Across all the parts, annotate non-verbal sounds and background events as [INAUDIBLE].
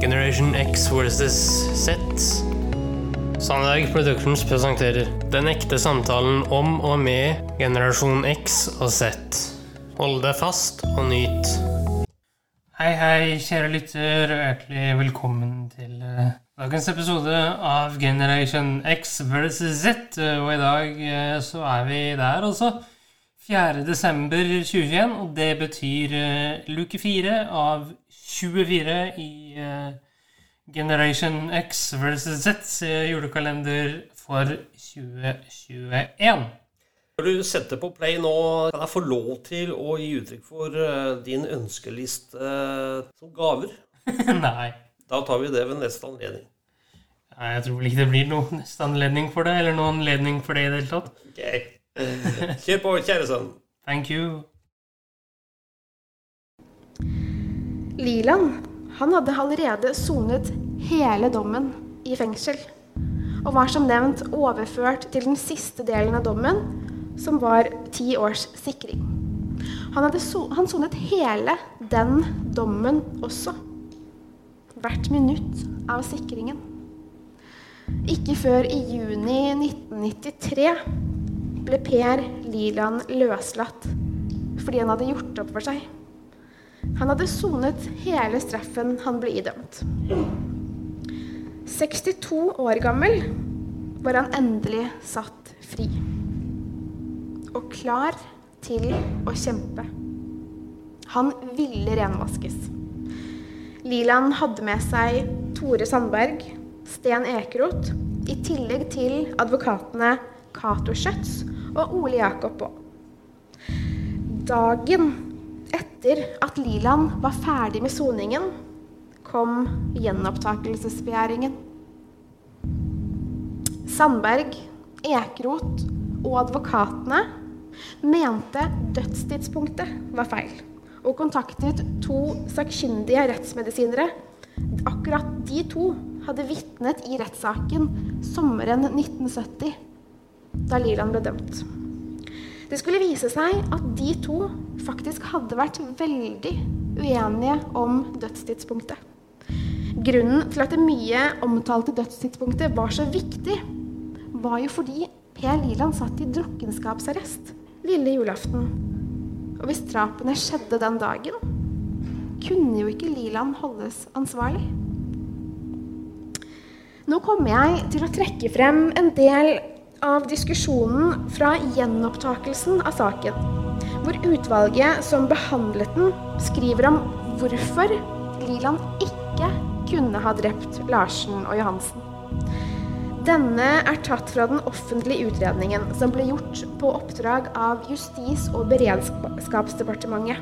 Generation X versus Z. Sandberg Productions presenterer Den ekte samtalen om og med generasjon X og Z. Hold deg fast og nyt. Hei, hei, kjære lytter, og hjertelig velkommen til eh, dagens episode av Generation X versus Z. Og i dag eh, så er vi der, altså. 4. desember 2021, og det betyr uh, luke 4 av 24 i uh, Generation X versus Z julekalender for 2021. Når du setter på play nå, kan jeg få lov til å gi uttrykk for eh, din ønskeliste eh, som gaver? [LAUGHS] Nei. Da tar vi det ved neste anledning. Nei, Jeg tror vel ikke det blir noen neste anledning for det, eller noen anledning for det i det hele tatt. Ok. Kjør på, kjære sønn. Thank you. Liland han hadde allerede sonet hele dommen i fengsel, og var som nevnt overført til den siste delen av dommen, som var ti års sikring. Han, hadde so han sonet hele den dommen også. Hvert minutt av sikringen. Ikke før i juni 1993 ble Per Liland løslatt fordi han hadde gjort opp for seg. Han hadde sonet hele straffen han ble idømt. 62 år gammel var han endelig satt fri. Og klar til å kjempe. Han ville renvaskes. Liland hadde med seg Tore Sandberg, Sten Ekeroth, i tillegg til advokatene Cato Schjøtz og Ole Jakob Aa. Dagen etter at Liland var ferdig med soningen, kom gjenopptakelsesbegjæringen. Sandberg, Ekrot og advokatene mente dødstidspunktet var feil, og kontaktet to sakkyndige rettsmedisinere. Akkurat de to hadde vitnet i rettssaken sommeren 1970 da Liland ble dømt. Det skulle vise seg at de to faktisk hadde vært veldig uenige om dødstidspunktet. Grunnen til at det mye omtalte dødstidspunktet var så viktig, var jo fordi Per Liland satt i drukkenskapsarrest lille julaften. Og hvis drapene skjedde den dagen, kunne jo ikke Liland holdes ansvarlig. Nå kommer jeg til å trekke frem en del av diskusjonen fra gjenopptakelsen av saken, hvor utvalget som behandlet den, skriver om hvorfor Liland ikke kunne ha drept Larsen og Johansen. Denne er tatt fra den offentlige utredningen som ble gjort på oppdrag av Justis- og beredskapsdepartementet.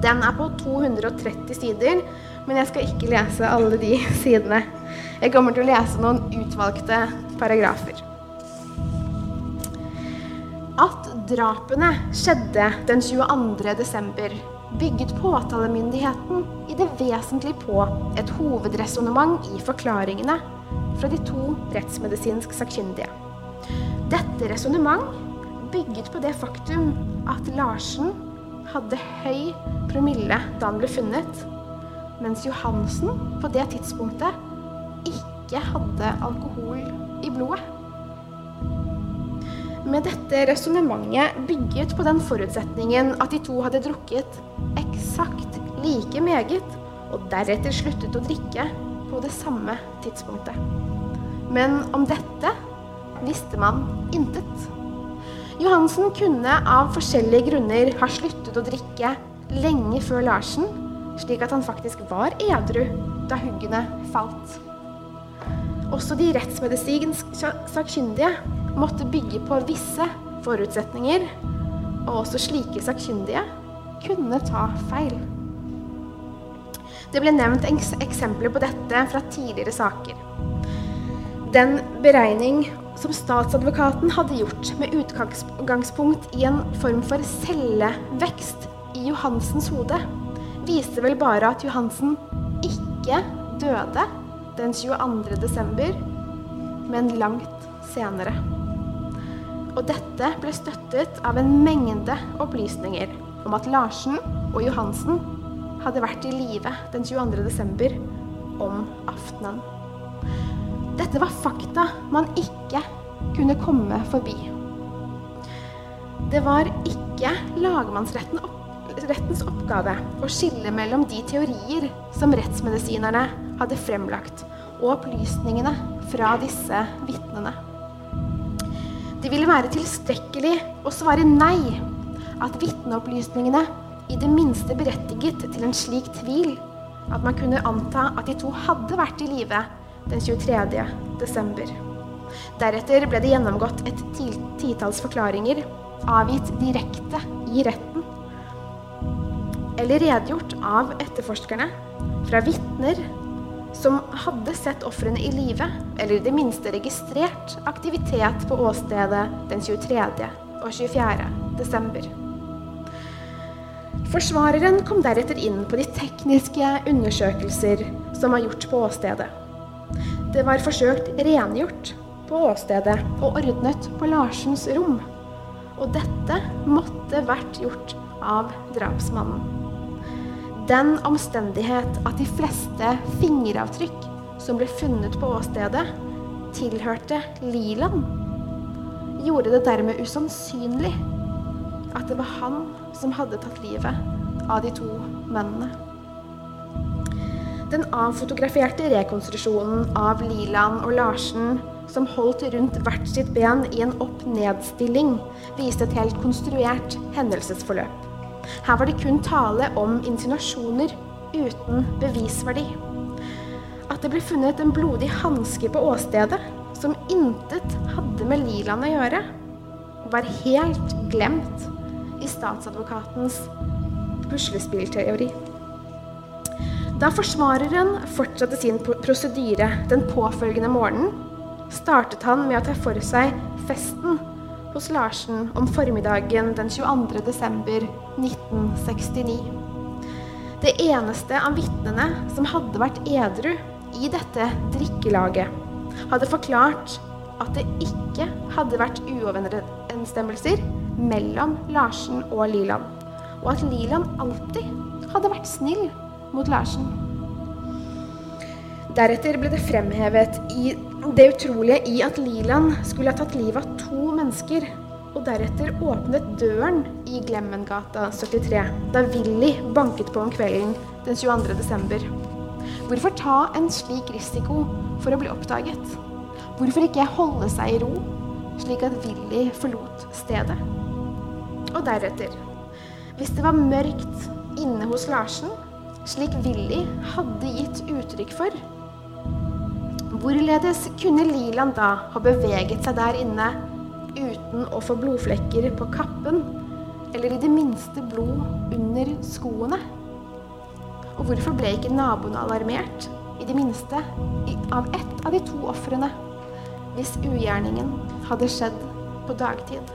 Den er på 230 sider, men jeg skal ikke lese alle de sidene. Jeg kommer til å lese noen utvalgte paragrafer. At drapene skjedde den 22. desember, bygget påtalemyndigheten i det vesentlige på et hovedresonnement i forklaringene fra de to rettsmedisinsk sakkyndige. Dette resonnement bygget på det faktum at Larsen hadde høy promille da han ble funnet, mens Johansen på det tidspunktet ikke hadde alkohol i blodet. Med dette resonnementet bygget på den forutsetningen at de to hadde drukket eksakt like meget, og deretter sluttet å drikke på det samme tidspunktet. Men om dette visste man intet. Johansen kunne av forskjellige grunner ha sluttet å drikke lenge før Larsen, slik at han faktisk var edru da huggene falt. Også de rettsmedisinsk sakkyndige måtte bygge på visse forutsetninger, og også slike sakkyndige kunne ta feil. Det ble nevnt eksempler på dette fra tidligere saker. Den beregning som statsadvokaten hadde gjort med utgangspunkt i en form for cellevekst i Johansens hode, viste vel bare at Johansen ikke døde den 22. desember, men langt senere. Og dette ble støttet av en mengde opplysninger om at Larsen og Johansen hadde vært i live den 22. desember om aftenen. Dette var fakta man ikke kunne komme forbi. Det var ikke lagmannsrettens oppgave å skille mellom de teorier som rettsmedisinerne hadde fremlagt, og opplysningene fra disse vitnene. Det ville være tilstrekkelig å svare nei, at vitneopplysningene i det minste berettiget til en slik tvil at man kunne anta at de to hadde vært i live den 23. desember. Deretter ble det gjennomgått et titalls forklaringer avgitt direkte i retten. Eller redegjort av etterforskerne fra vitner som hadde sett ofrene i live, eller i det minste registrert aktivitet på åstedet den 23. og 24. desember. Forsvareren kom deretter inn på de tekniske undersøkelser som var gjort på åstedet. Det var forsøkt rengjort på åstedet og ordnet på Larsens rom. Og dette måtte vært gjort av drapsmannen. Den omstendighet at de fleste fingeravtrykk som ble funnet på åstedet, tilhørte Liland, gjorde det dermed usannsynlig at det var han som hadde tatt livet av de to mennene. Den avfotograferte rekonstruksjonen av Liland og Larsen som holdt rundt hvert sitt ben i en opp-ned-stilling, viste et helt konstruert hendelsesforløp. Her var det kun tale om insinuasjoner uten bevisverdi. At det ble funnet en blodig hanske på åstedet, som intet hadde med Liland å gjøre, var helt glemt i statsadvokatens puslespillteori. Da forsvareren fortsatte sin prosedyre den påfølgende morgenen, startet han med å ta for seg festen hos Larsen om formiddagen den 22. desember 1969. Det eneste av vitnene som hadde vært edru i dette drikkelaget, hadde forklart at det ikke hadde vært uoverensstemmelser mellom Larsen og Liland, og at Liland alltid hadde vært snill mot Larsen. Deretter ble det fremhevet i det utrolige i at Liland skulle ha tatt livet av to mennesker, og deretter åpnet døren i Glemmengata 73 da Willy banket på om kvelden den 22. desember. Hvorfor ta en slik risiko for å bli oppdaget? Hvorfor ikke holde seg i ro, slik at Willy forlot stedet? Og deretter, hvis det var mørkt inne hos Larsen, slik Willy hadde gitt uttrykk for, Hvorledes kunne Liland da ha beveget seg der inne uten å få blodflekker på kappen, eller i det minste blod under skoene? Og hvorfor ble ikke naboene alarmert, i det minste, av ett av de to ofrene, hvis ugjerningen hadde skjedd på dagtid?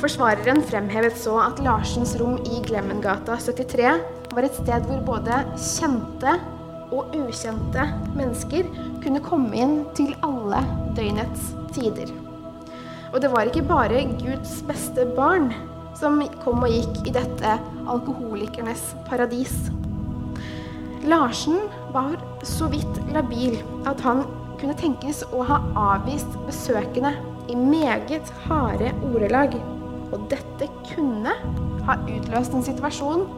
Forsvareren fremhevet så at Larsens rom i Glemmengata 73 var et sted hvor både kjente og ukjente mennesker kunne komme inn til alle døgnets tider. Og det var ikke bare Guds beste barn som kom og gikk i dette alkoholikernes paradis. Larsen var så vidt labil at han kunne tenkes å ha avvist besøkende i meget harde ordelag. Og dette kunne ha utløst en situasjon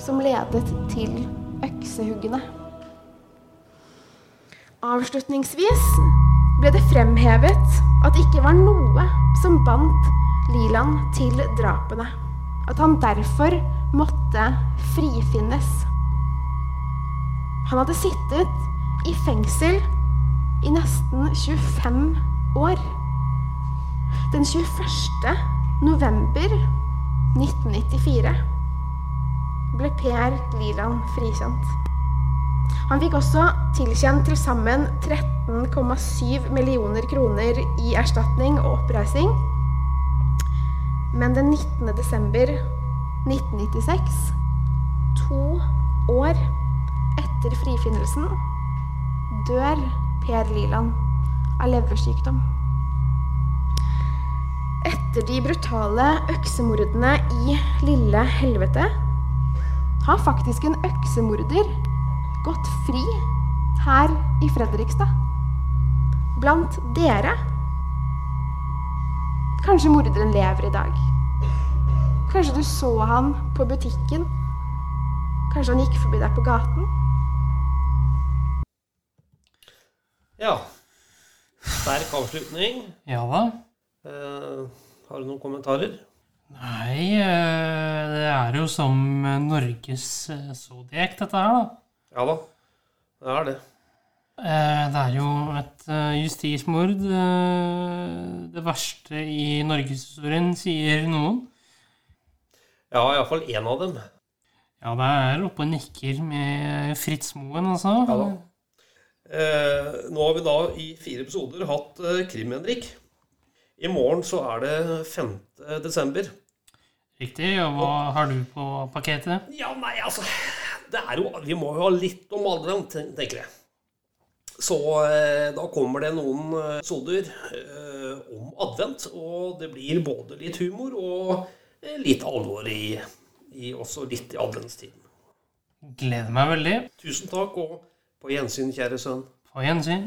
som ledet til øksehuggene. Avslutningsvis ble det fremhevet at det ikke var noe som bandt Liland til drapene. At han derfor måtte frifinnes. Han hadde sittet i fengsel i nesten 25 år. Den 21. november 1994 ble Per Liland frikjent. Han fikk også tilkjent til sammen 13,7 millioner kroner i erstatning og oppreising. Men den 19. desember 1996, to år etter frifinnelsen, dør Per Liland av leversykdom. Etter de brutale øksemordene i Lille Helvete har faktisk en øksemorder gått fri her i Fredrikstad. Blant dere. Kanskje morderen lever i dag. Kanskje du så han på butikken. Kanskje han gikk forbi deg på gaten. Ja. Sterk avslutning. Ja da. Eh, har du noen kommentarer? Nei, eh, det er jo som Norges eh, Zodiac, dette her, da. Ja da, det er det. Eh, Det er jo et eh, justismord. eh, Det verste i norgeshistorien, sier noen. Ja, iallfall én av dem. Ja, det er oppe og nikker med Fritz Moen, altså. Ja da. Eh, nå har vi da i fire episoder hatt eh, Krim-Henrik. I morgen så er det 5. desember. Riktig. Og hva har du på pakketet? Ja, nei, altså jo, Vi må jo ha litt om alderen, tenker jeg. Så eh, da kommer det noen eh, episoder eh, om advent. Og det blir både litt humor og eh, litt alvor i, i også litt i adventstiden. Gleder meg veldig. Tusen takk, og på gjensyn, kjære sønn. På gjensyn.